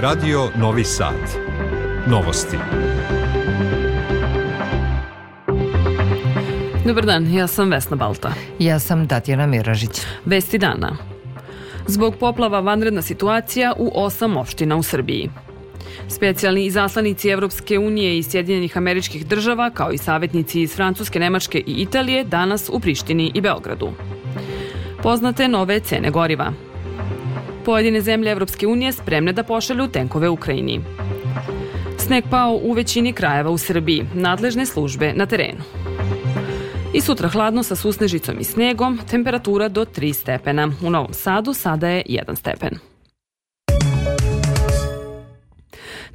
Radio Novi Sad. Novosti. Dobar dan, ja sam Vesna Balta. Ja sam Tatjana Miražić. Vesti dana. Zbog poplava vanredna situacija u osam opština u Srbiji. Specijalni izaslanici Evropske unije i Sjedinjenih američkih država, kao i savjetnici iz Francuske, Nemačke i Italije, danas u Prištini i Beogradu. Poznate nove cene goriva – Pojedine zemlje Evropske unije spremne da pošalju tenkove Ukrajini. Sneg pao u većini krajeva u Srbiji, nadležne službe na terenu. I sutra hladno sa susnežicom i snegom, temperatura do 3 stepena. U Novom Sadu sada je 1 stepen.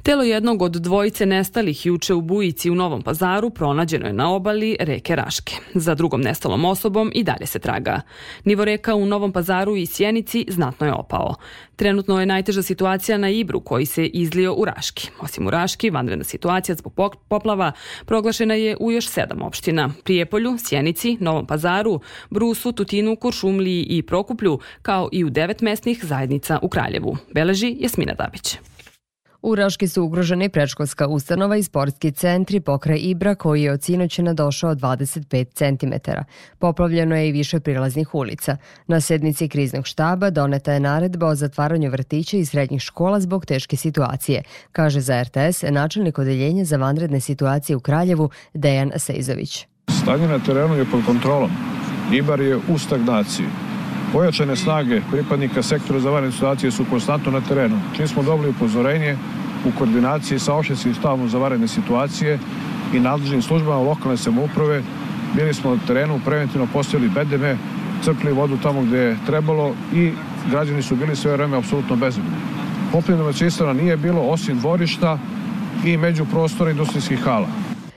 Telo jednog od dvojice nestalih juče u Bujici u Novom pazaru pronađeno je na obali reke Raške. Za drugom nestalom osobom i dalje se traga. Nivo reka u Novom pazaru i Sjenici znatno je opao. Trenutno je najteža situacija na Ibru koji se izlio u Raški. Osim u Raški, vanredna situacija zbog poplava proglašena je u još sedam opština. Prijepolju, Sjenici, Novom pazaru, Brusu, Tutinu, Kuršumliji i Prokuplju, kao i u devet mesnih zajednica u Kraljevu. Beleži Jasmina Dabić. U Raški su ugrožene prečkolska ustanova i sportski centri pokraj Ibra koji je od sinoća nadošao 25 cm. Poplavljeno je i više prilaznih ulica. Na sednici kriznog štaba doneta je naredba o zatvaranju vrtića i srednjih škola zbog teške situacije, kaže za RTS načelnik odeljenja za vanredne situacije u Kraljevu Dejan Sejzović. Stanje na terenu je pod kontrolom. Ibar je u stagnaciji. Pojačane snage pripadnika sektora za vanredne situacije su konstantno na terenu. Čim smo dobili upozorenje u koordinaciji sa opštinskim stavom za vanredne situacije i nadležnim službama lokalne samouprave, bili smo na terenu, preventivno postavili bedeme, crpili vodu tamo gde je trebalo i građani su bili sve vreme apsolutno bezbedni. Popljena domaćinstva nije bilo osim dvorišta i među međuprostora industrijskih hala.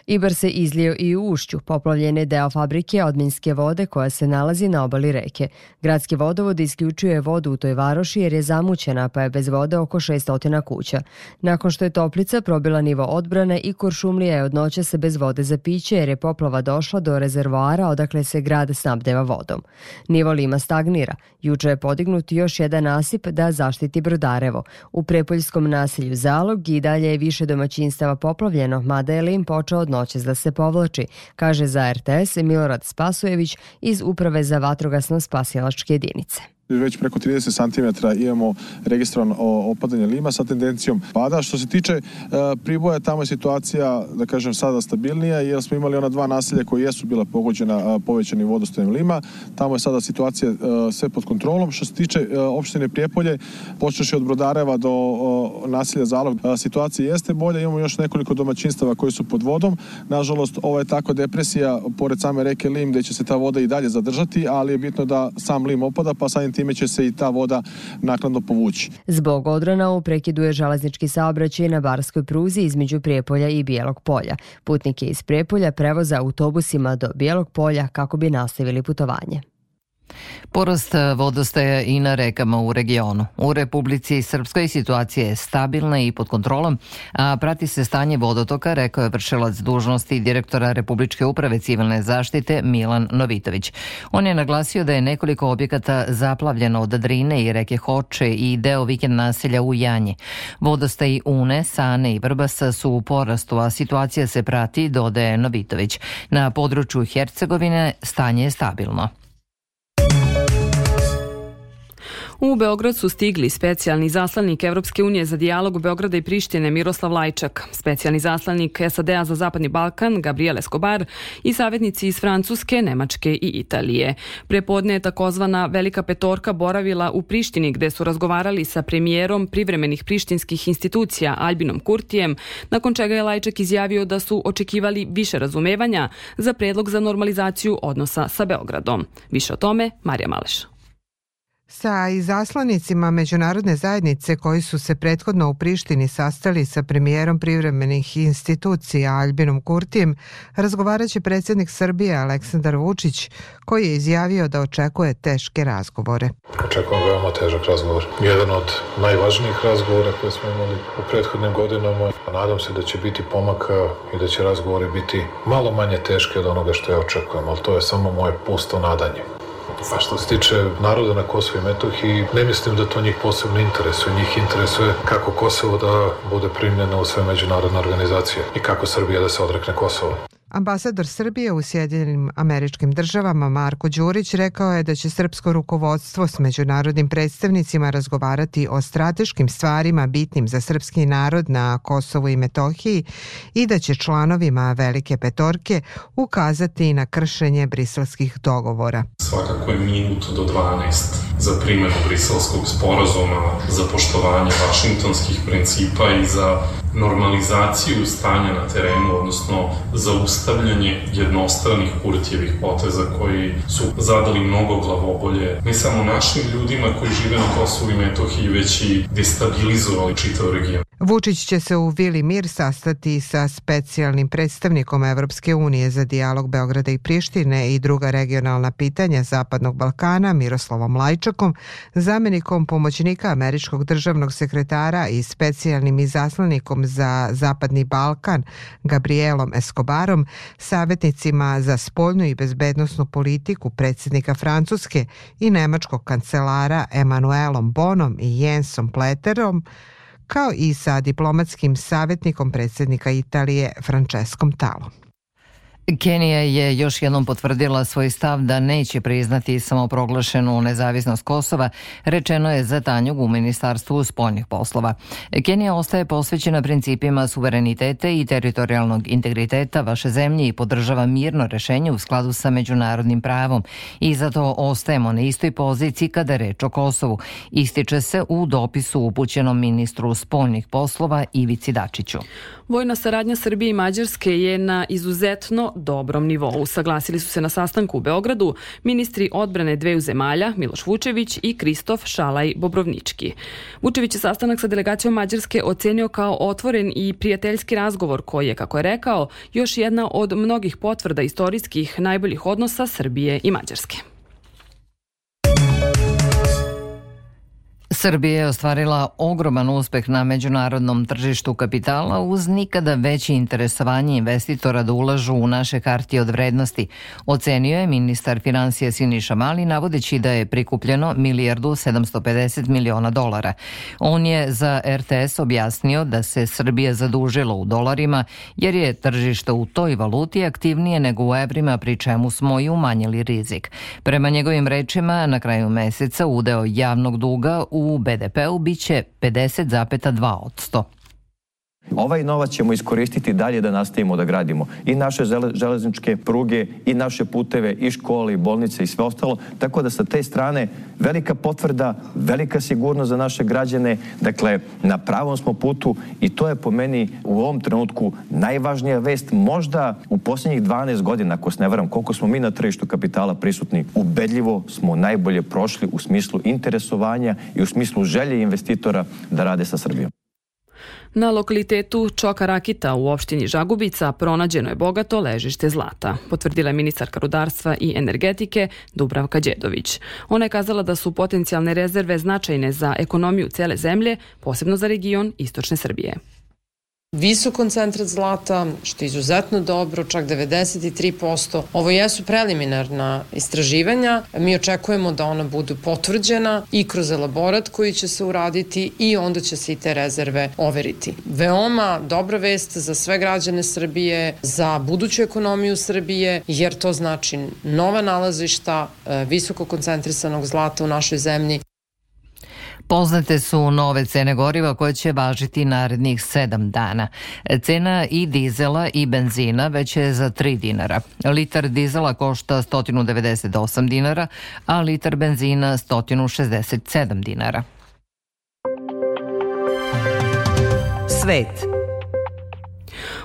Ibar se izlio i u ušću, poplavljen je deo fabrike odminske vode koja se nalazi na obali reke. Gradski vodovod isključuje vodu u toj varoši jer je zamućena pa je bez vode oko 600 kuća. Nakon što je toplica probila nivo odbrane i Kuršumlija je od noće se bez vode za piće jer je poplava došla do rezervoara odakle se grad snabdeva vodom. Nivo lima stagnira. Juče je podignut još jedan nasip da zaštiti Brodarevo. U prepoljskom naselju Zalog i dalje je više domaćinstava poplavljeno, mada je lim počeo od noćas da se povlači, kaže za RTS Milorad Spasojević iz Uprave za vatrogasno spasilačke jedinice već preko 30 cm imamo registrovan opadanje lima sa tendencijom pada. Što se tiče e, priboja, tamo je situacija, da kažem, sada stabilnija, jer smo imali ona dva naselja koje jesu bila pogođena e, povećanim vodostajem lima. Tamo je sada situacija e, sve pod kontrolom. Što se tiče e, opštine Prijepolje, počeš od Brodareva do o, naselja Zalog, e, situacija jeste bolja. Imamo još nekoliko domaćinstava koji su pod vodom. Nažalost, ovo je tako depresija pored same reke Lim, gde će se ta voda i dalje zadržati, ali je bitno da sam Lim opada, pa samim time će se i ta voda naknadno povući. Zbog odrona u prekidu je železnički saobraćaj na Barskoj pruzi između Prijepolja i Bijelog polja. Putnike iz Prijepolja prevoza autobusima do Bijelog polja kako bi nastavili putovanje. Porast e, vodostaja i na rekama u regionu. U Republici Srpskoj situacija je stabilna i pod kontrolom, a prati se stanje vodotoka, rekao je vršelac dužnosti direktora Republičke uprave civilne zaštite Milan Novitović. On je naglasio da je nekoliko objekata zaplavljeno od Drine i reke Hoče i deo vikend naselja u Janje. Vodostaji Une, Sane i Vrbasa su u porastu, a situacija se prati, dodaje Novitović. Na području Hercegovine stanje je stabilno. U Beograd su stigli specijalni zaslanik Evropske unije za dijalog Beograda i Prištine Miroslav Lajčak, specijalni zaslanik SAD-a za Zapadni Balkan Gabriel Escobar i savjetnici iz Francuske, Nemačke i Italije. Prepodne je takozvana Velika petorka boravila u Prištini gde su razgovarali sa premijerom privremenih prištinskih institucija Albinom Kurtijem, nakon čega je Lajčak izjavio da su očekivali više razumevanja za predlog za normalizaciju odnosa sa Beogradom. Više o tome Marija Maleš. Sa izaslanicima međunarodne zajednice koji su se prethodno u Prištini sastali sa premijerom privremenih institucija Albinom Kurtijem, razgovaraće predsednik Srbije Aleksandar Vučić, koji je izjavio da očekuje teške razgovore. Očekujem veoma težak razgovor. Jedan od najvažnijih razgovora koje smo imali u prethodnim godinama. Nadam se da će biti pomaka e, i da će razgovori biti malo manje teške od onoga što ja očekujem, ali to je samo moje pusto nadanje. Pa što se tiče naroda na Kosovo i Metohiji, ne mislim da to njih posebno interesuje. Njih interesuje kako Kosovo da bude primljeno u sve međunarodne organizacije i kako Srbija da se odrekne Kosova. Ambasador Srbije u Sjedinim američkim državama Marko Đurić rekao je da će srpsko rukovodstvo s međunarodnim predstavnicima razgovarati o strateškim stvarima bitnim za srpski narod na Kosovu i Metohiji i da će članovima Velike petorke ukazati na kršenje briselskih dogovora svakako je minut do 12 za primjenu briselskog sporazuma, za poštovanje vašingtonskih principa i za normalizaciju stanja na terenu, odnosno za ustavljanje jednostranih Kurtijevih poteza koji su zadali mnogo glavobolje ne samo našim ljudima koji žive na Kosovu i Metohiji, već i destabilizovali čitav region. Vučić će se u Vili Mir sastati sa specijalnim predstavnikom Evropske unije za dijalog Beograda i Prištine i druga regionalna pitanja Zapadnog Balkana Miroslavom Lajčakom, zamenikom pomoćnika američkog državnog sekretara i specijalnim izaslanikom za Zapadni Balkan Gabrielom Escobarom, savjetnicima za spoljnu i bezbednostnu politiku predsednika Francuske i nemačkog kancelara Emanuelom Bonom i Jensom Pleterom, kao i sa diplomatskim savjetnikom predsednika Italije Franceskom Talom. Kenija je još jednom potvrdila svoj stav da neće priznati samoproglašenu nezavisnost Kosova, rečeno je za Tanjug u Ministarstvu spoljnih poslova. Kenija ostaje posvećena principima suvereniteta i teritorijalnog integriteta vaše zemlje i podržava mirno rešenje u skladu sa međunarodnim pravom i zato ostajemo na istoj poziciji kada reč o Kosovu, ističe se u dopisu upućenom ministru spoljnih poslova Ivici Dačiću. Vojna saradnja Srbije i Mađarske je na izuzetno dobrom nivou. Saglasili su se na sastanku u Beogradu ministri odbrane dveju zemalja, Miloš Vučević i Kristof Šalaj Bobrovnički. Vučević je sastanak sa delegacijom Mađarske ocenio kao otvoren i prijateljski razgovor koji je, kako je rekao, još jedna od mnogih potvrda istorijskih najboljih odnosa Srbije i Mađarske. Srbija je ostvarila ogroman uspeh na međunarodnom tržištu kapitala uz nikada veće interesovanje investitora da ulažu u naše kartije od vrednosti, ocenio je ministar financija Siniša Mali navodeći da je prikupljeno milijardu 750 miliona dolara. On je za RTS objasnio da se Srbija zadužila u dolarima jer je tržište u toj valuti aktivnije nego u evrima pri čemu smo i umanjili rizik. Prema njegovim rečima, na kraju meseca udeo javnog duga u u BDP-u biće 50,2 odsto. Ovaj novac ćemo iskoristiti dalje da nastavimo da gradimo i naše železničke pruge i naše puteve i škole i bolnice i sve ostalo. Tako da sa te strane velika potvrda, velika sigurnost za naše građane. Dakle, na pravom smo putu i to je po meni u ovom trenutku najvažnija vest. Možda u poslednjih 12 godina, ako se ne varam, koliko smo mi na tržištu kapitala prisutni, ubedljivo smo najbolje prošli u smislu interesovanja i u smislu želje investitora da rade sa Srbijom. Na lokalitetu Čoka Rakita u opštini Žagubica pronađeno je bogato ležište zlata, potvrdila je ministarka rudarstva i energetike Dubravka Đedović. Ona je kazala da su potencijalne rezerve značajne za ekonomiju cele zemlje, posebno za region Istočne Srbije visok koncentrat zlata, što je izuzetno dobro, čak 93%. Ovo jesu preliminarna istraživanja, mi očekujemo da ona budu potvrđena i kroz elaborat koji će se uraditi i onda će se i te rezerve overiti. Veoma dobra vest za sve građane Srbije, za buduću ekonomiju Srbije, jer to znači nova nalazišta e, visoko koncentrisanog zlata u našoj zemlji Poznate su nove cene goriva koje će važiti narednih 7 dana. Cena i dizela i benzina već je za 3 dinara. Litar dizela košta 198 dinara, a litar benzina 167 dinara. Svet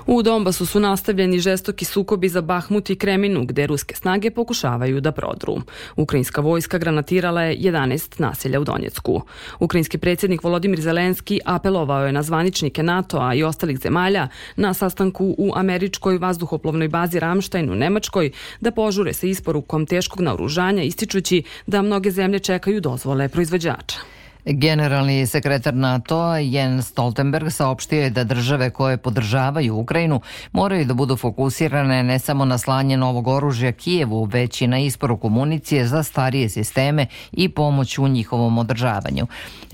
U Donbasu su nastavljeni žestoki sukobi za Bahmut i Kreminu, gde ruske snage pokušavaju da prodru. Ukrajinska vojska granatirala je 11 naselja u Donjecku. Ukrajinski predsjednik Volodimir Zelenski apelovao je na zvaničnike NATO-a i ostalih zemalja na sastanku u američkoj vazduhoplovnoj bazi Ramštajn u Nemačkoj da požure sa isporukom teškog naoružanja ističući da mnoge zemlje čekaju dozvole proizvođača. Generalni sekretar NATO Jens Stoltenberg saopštio je da države koje podržavaju Ukrajinu moraju da budu fokusirane ne samo na slanje novog oružja Kijevu, već i na isporuku municije za starije sisteme i pomoć u njihovom održavanju.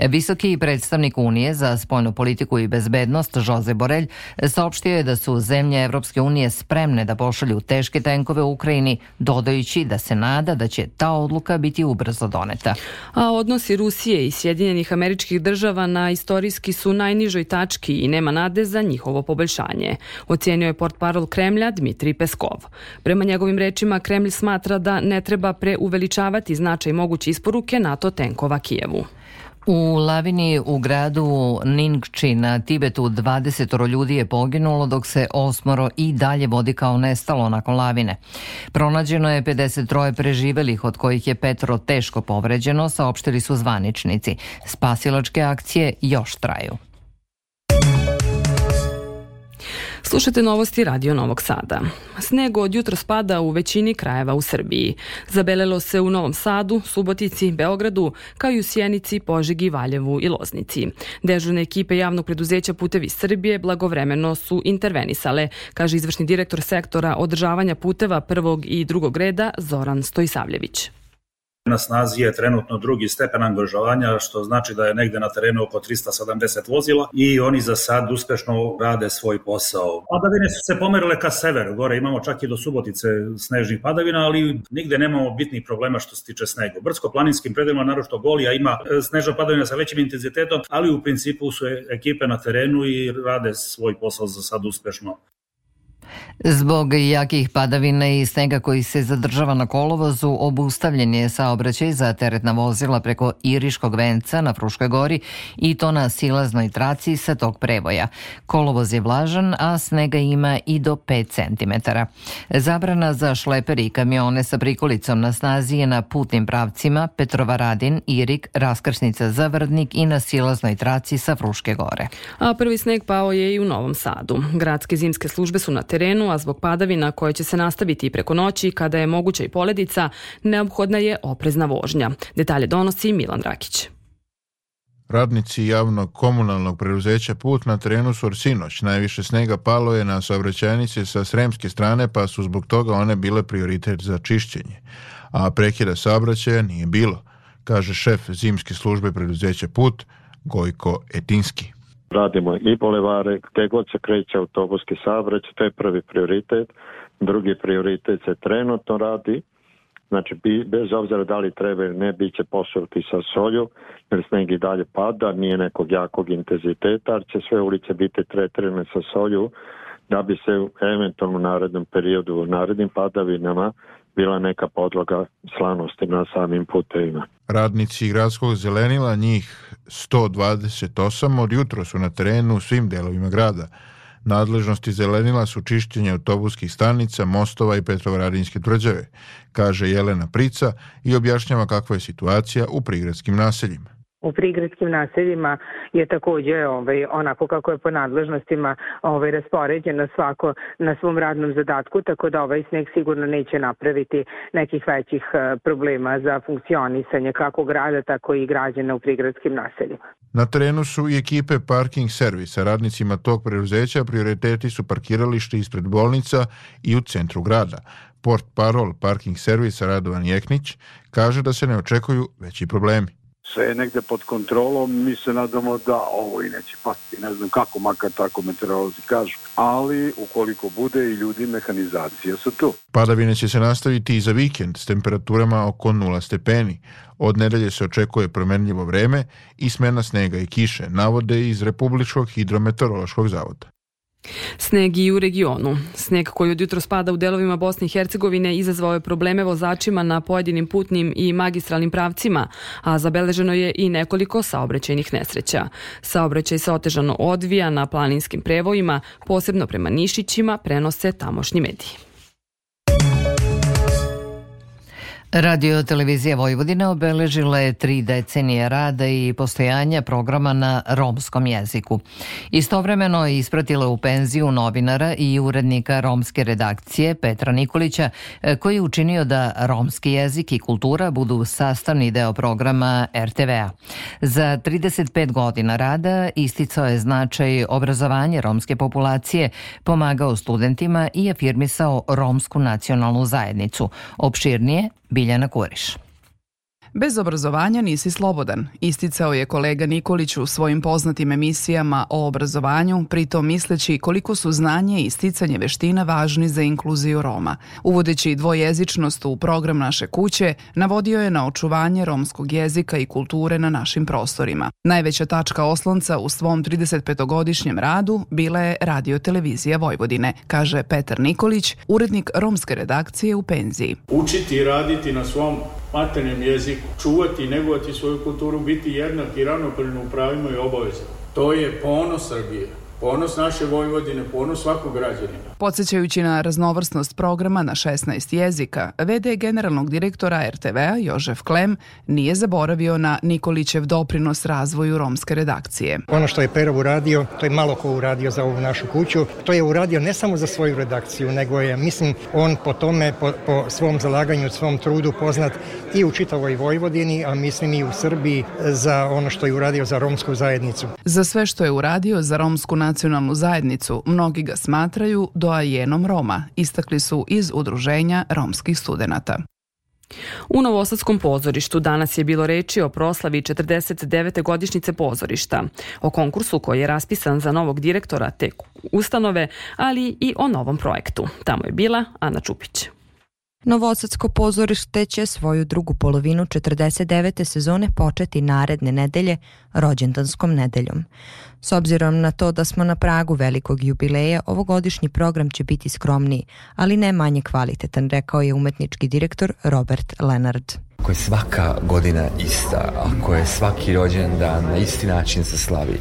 Visoki predstavnik Unije za spoljnu politiku i bezbednost Jose Borelj saopštio je da su zemlje Evropske unije spremne da pošalju teške tenkove u Ukrajini, dodajući da se nada da će ta odluka biti ubrzo doneta. A odnosi Rusije i Sjedinjene Sjedinjenih američkih država na istorijski su najnižoj tački i nema nade za njihovo poboljšanje, ocijenio je portparol Kremlja Dmitri Peskov. Prema njegovim rečima, Kremlj smatra da ne treba preuveličavati značaj moguće isporuke NATO tenkova Kijevu. U lavini u gradu Ningči na Tibetu 20 ljudi je poginulo dok se osmoro i dalje vodi kao nestalo nakon lavine. Pronađeno je 53 preživelih od kojih je Petro teško povređeno, saopštili su zvaničnici. Spasilačke akcije još traju. Slušajte novosti Radio Novog Sada. Sneg od jutro spada u većini krajeva u Srbiji. Zabelelo se u Novom Sadu, Subotici, Beogradu, kao i u Sjenici, Požegi, Valjevu i Loznici. Dežurne ekipe javnog preduzeća Putevi Srbije blagovremeno su intervenisale, kaže izvršni direktor sektora održavanja puteva prvog i drugog reda Zoran Stojsavljević. Na snazi je trenutno drugi stepen angažovanja, što znači da je negde na terenu oko 370 vozila i oni za sad uspešno rade svoj posao. Padavine su se pomerile ka severu, gore imamo čak i do Subotice snežnih padavina, ali nigde nemamo bitnih problema što se tiče snegu. Brsko-planinskim predelima, naročito Golija, ima e, snežna padavina sa većim intenzitetom, ali u principu su e-, ekipe na terenu i rade svoj posao za sad uspešno. Zbog jakih padavina i snega koji se zadržava na kolovozu, obustavljen je saobraćaj za teretna vozila preko Iriškog venca na Fruškoj gori i to na silaznoj traci sa tog prevoja. Kolovoz je vlažan, a snega ima i do 5 cm. Zabrana za šleperi i kamione sa prikolicom na snazi je na putnim pravcima Petrovaradin, Irik, Raskrsnica za Vrdnik i na silaznoj traci sa Fruške gore. A prvi sneg pao je i u Novom Sadu. Gradske zimske službe su na terenu terenu, a zbog padavina koje će se nastaviti i preko noći, kada je moguća i poledica, neophodna je oprezna vožnja. Detalje donosi Milan Rakić. Radnici javnog komunalnog preuzeća Put na terenu su sinoć. Najviše snega palo je na saobraćajnice sa sremske strane, pa su zbog toga one bile prioritet za čišćenje. A prekida saobraćaja nije bilo, kaže šef zimske službe preduzeća Put, Gojko Etinski. Radimo i bolevare, gde god se kreće autobuski saobraćaj, to je prvi prioritet. Drugi prioritet se trenutno radi, znači bez obzira da li treba ili ne, bit će posuti sa solju, jer sneg i dalje pada, nije nekog jakog intenziteta, ali će sve ulice biti tretirane sa solju, da bi se eventualno u narednom periodu, u narednim padavinama, bila neka podloga slanosti na samim putevima. Radnici gradskog zelenila, njih 128, od jutro su na terenu u svim delovima grada. Nadležnosti zelenila su čišćenje autobuskih stanica, mostova i Petrovaradinske tvrđave, kaže Jelena Prica i objašnjava kakva je situacija u prigradskim naseljima. U prigradskim naseljima je takođe ovaj, onako kako je po nadležnostima ovaj, raspoređeno svako na svom radnom zadatku, tako da ovaj sneg sigurno neće napraviti nekih većih eh, problema za funkcionisanje kako grada, tako i građana u prigradskim naseljima. Na terenu su i ekipe parking servisa. Radnicima tog preuzeća prioriteti su parkiralište ispred bolnica i u centru grada. Port parol parking servisa Radovan Jeknić kaže da se ne očekuju veći problemi sve je negde pod kontrolom, mi se nadamo da ovo i neće pasti, ne znam kako, makar tako meteorolozi kažu, ali ukoliko bude i ljudi, mehanizacija su tu. Padavine će se nastaviti i za vikend s temperaturama oko 0 stepeni. Od nedelje se očekuje promenljivo vreme i smena snega i kiše, navode iz Republičkog hidrometeorološkog zavoda. Sneg i u regionu. Sneg koji od jutro spada u delovima Bosne i Hercegovine izazvao je probleme vozačima na pojedinim putnim i magistralnim pravcima, a zabeleženo je i nekoliko saobraćajnih nesreća. Saobraćaj se otežano odvija na planinskim prevojima, posebno prema Nišićima, prenose tamošnji mediji. Radio Televizija Vojvodina obeležila je tri decenije rada i postojanja programa na romskom jeziku. Istovremeno je ispratila u penziju novinara i urednika romske redakcije Petra Nikolića, e, koji je učinio da romski jezik i kultura budu sastavni deo programa RTV-a. Za 35 godina rada isticao je značaj obrazovanja romske populacije, pomagao studentima i afirmisao romsku nacionalnu zajednicu. Opširnije Biljana Cores. Bez obrazovanja nisi slobodan, isticao je kolega Nikolić u svojim poznatim emisijama o obrazovanju, pritom misleći koliko su znanje i sticanje veština važni za inkluziju Roma. Uvodeći dvojezičnost u program naše kuće, navodio je na očuvanje romskog jezika i kulture na našim prostorima. Najveća tačka oslonca u svom 35-godišnjem radu bila je Radio Televizija Vojvodine, kaže Petar Nikolić, urednik romske redakcije u penziji. Učiti i raditi na svom maternjem jeziku, čuvati i negovati svoju kulturu, biti jednak i ravnopravni u pravima i obavezama. To je ponos Srbije ponos naše Vojvodine, ponos svakog građanina. Podsećajući na raznovrsnost programa na 16 jezika, VD generalnog direktora RTV-a Jožef Klem nije zaboravio na Nikolićev doprinos razvoju romske redakcije. Ono što je Perov uradio, to je malo ko uradio za ovu našu kuću, to je uradio ne samo za svoju redakciju, nego je, mislim, on po tome, po, po svom zalaganju, svom trudu poznat i u čitavoj Vojvodini, a mislim i u Srbiji za ono što je uradio za romsku zajednicu. Za sve što je uradio za romsku nacionalnu nacionalnu zajednicu, mnogi ga smatraju doajenom Roma, istakli su iz udruženja romskih studenata. U Novosadskom pozorištu danas je bilo reči o proslavi 49. godišnjice pozorišta, o konkursu koji je raspisan za novog direktora te ustanove, ali i o novom projektu. Tamo je bila Ana Čupić. Novosadsko pozorište će svoju drugu polovinu 49. sezone početi naredne nedelje rođendanskom nedeljom. S obzirom na to da smo na pragu velikog jubileja, ovogodišnji program će biti skromniji, ali ne manje kvalitetan, rekao je umetnički direktor Robert Leonard. Ako je svaka godina ista, ako je svaki rođen dan na isti način se slavi,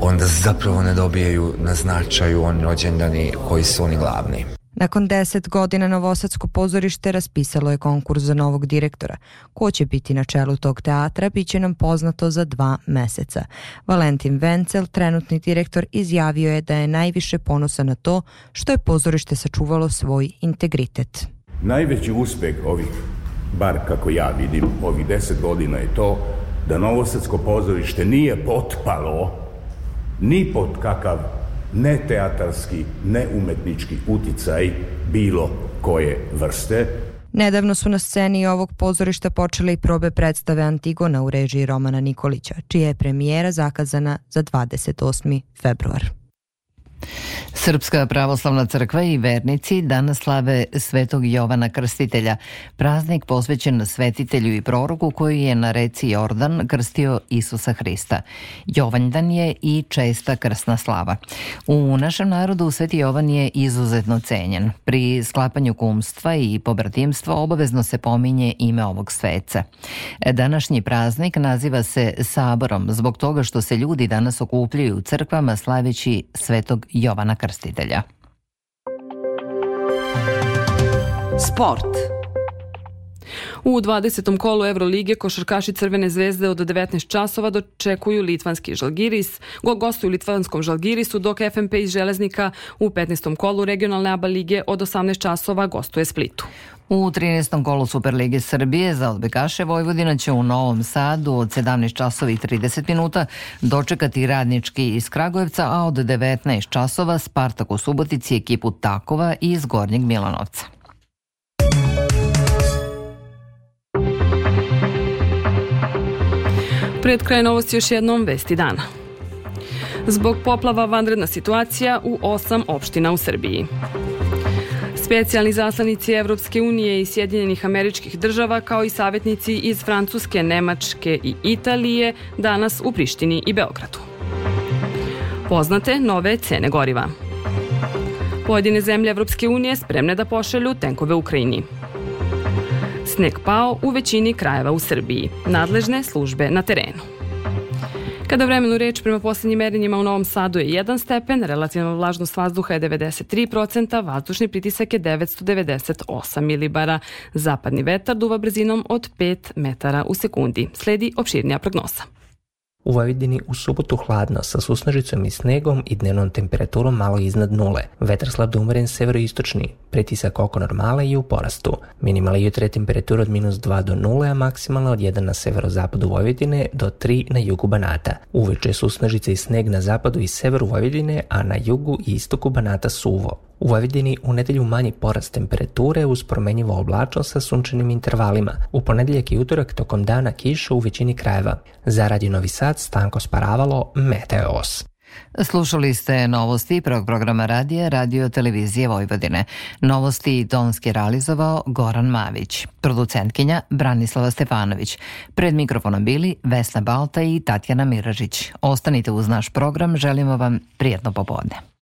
onda zapravo ne dobijaju na značaju on rođendani koji su oni glavni. Nakon 10 godina Novosadsko pozorište raspisalo je konkurs za novog direktora. Ko će biti na čelu tog teatra biće nam poznato za dva meseca. Valentin Vencel, trenutni direktor, izjavio je da je najviše ponosa na to što je pozorište sačuvalo svoj integritet. Najveći uspeh ovih, bar kako ja vidim, ovih 10 godina je to da Novosadsko pozorište nije potpalo ni pod kakav ne teatarski, ne umetnički uticaj bilo koje vrste. Nedavno su na sceni ovog pozorišta počele i probe predstave Antigona u režiji Romana Nikolića, čija je premijera zakazana za 28. februar. Srpska pravoslavna crkva i vernici danas slave Svetog Jovana Krstitelja, praznik posvećen svetitelju i proroku koji je na reci Jordan krstio Isusa Hrista. Jovanjdan je i česta krsna slava. U našem narodu Sveti Jovan je izuzetno cenjen. Pri sklapanju kumstva i pobratimstva obavezno se pominje ime ovog sveca. Današnji praznik naziva se Saborom zbog toga što se ljudi danas okupljaju u crkvama slaveći Svetog Jovana Krstitelja. Sport. U 20. kolu Evrolige košarkaši Crvene zvezde od 19 časova dočekuju litvanski Žalgiris, go gostuju litvanskom Žalgirisu, dok FMP iz Železnika u 15. kolu regionalne aba lige od 18 časova gostuje Splitu. U 13. kolu Superlige Srbije za odbekaše Vojvodina će u Novom Sadu od 17 časova i 30 minuta dočekati radnički iz Kragujevca, a od 19 časova Spartak u Subotici ekipu Takova iz Gornjeg Milanovca. Pred kraj novosti još jednom vesti dana. Zbog poplava vanredna situacija u osam opština u Srbiji. Specijalni zaslanici Evropske unije i Sjedinjenih američkih država kao i savjetnici iz Francuske, Nemačke i Italije danas u Prištini i Beogradu. Poznate nove cene goriva. Pojedine zemlje Evropske unije spremne da pošalju tenkove Ukrajini. Sneg pao u većini krajeva u Srbiji. Nadležne službe na terenu. Kada vremenu reč prema poslednjim merenjima u Novom Sadu je 1 stepen, relativna vlažnost vazduha je 93%, vazdušni pritisak je 998 milibara. Zapadni vetar duva brzinom od 5 metara u sekundi. Sledi opširnija prognoza. U Vojvodini u subotu hladno sa susnožicom i snegom i dnevnom temperaturom malo iznad nule. Vetar slab do umeren severoistočni, pritisak oko normale i u porastu. Minimala jutra je temperatura od minus 2 do 0, a maksimalna od 1 na severozapadu Vojvodine do 3 na jugu Banata. Uveče susnožice i sneg na zapadu i severu Vojvodine, a na jugu i istoku Banata suvo. U Vojvodini u nedelju manji porast temperature uz promenjivo oblačno sa sunčanim intervalima. U ponedeljak i utorak tokom dana kiša u većini krajeva. Zaradi Novi Sad, Stanko Sparavalo, Meteos. Slušali ste novosti prvog programa radija Radio Televizije Vojvodine. Novosti donski realizovao Goran Mavić, producentkinja Branislava Stefanović. Pred mikrofonom bili Vesna Balta i Tatjana Miražić. Ostanite uz naš program, želimo vam prijetno popodne.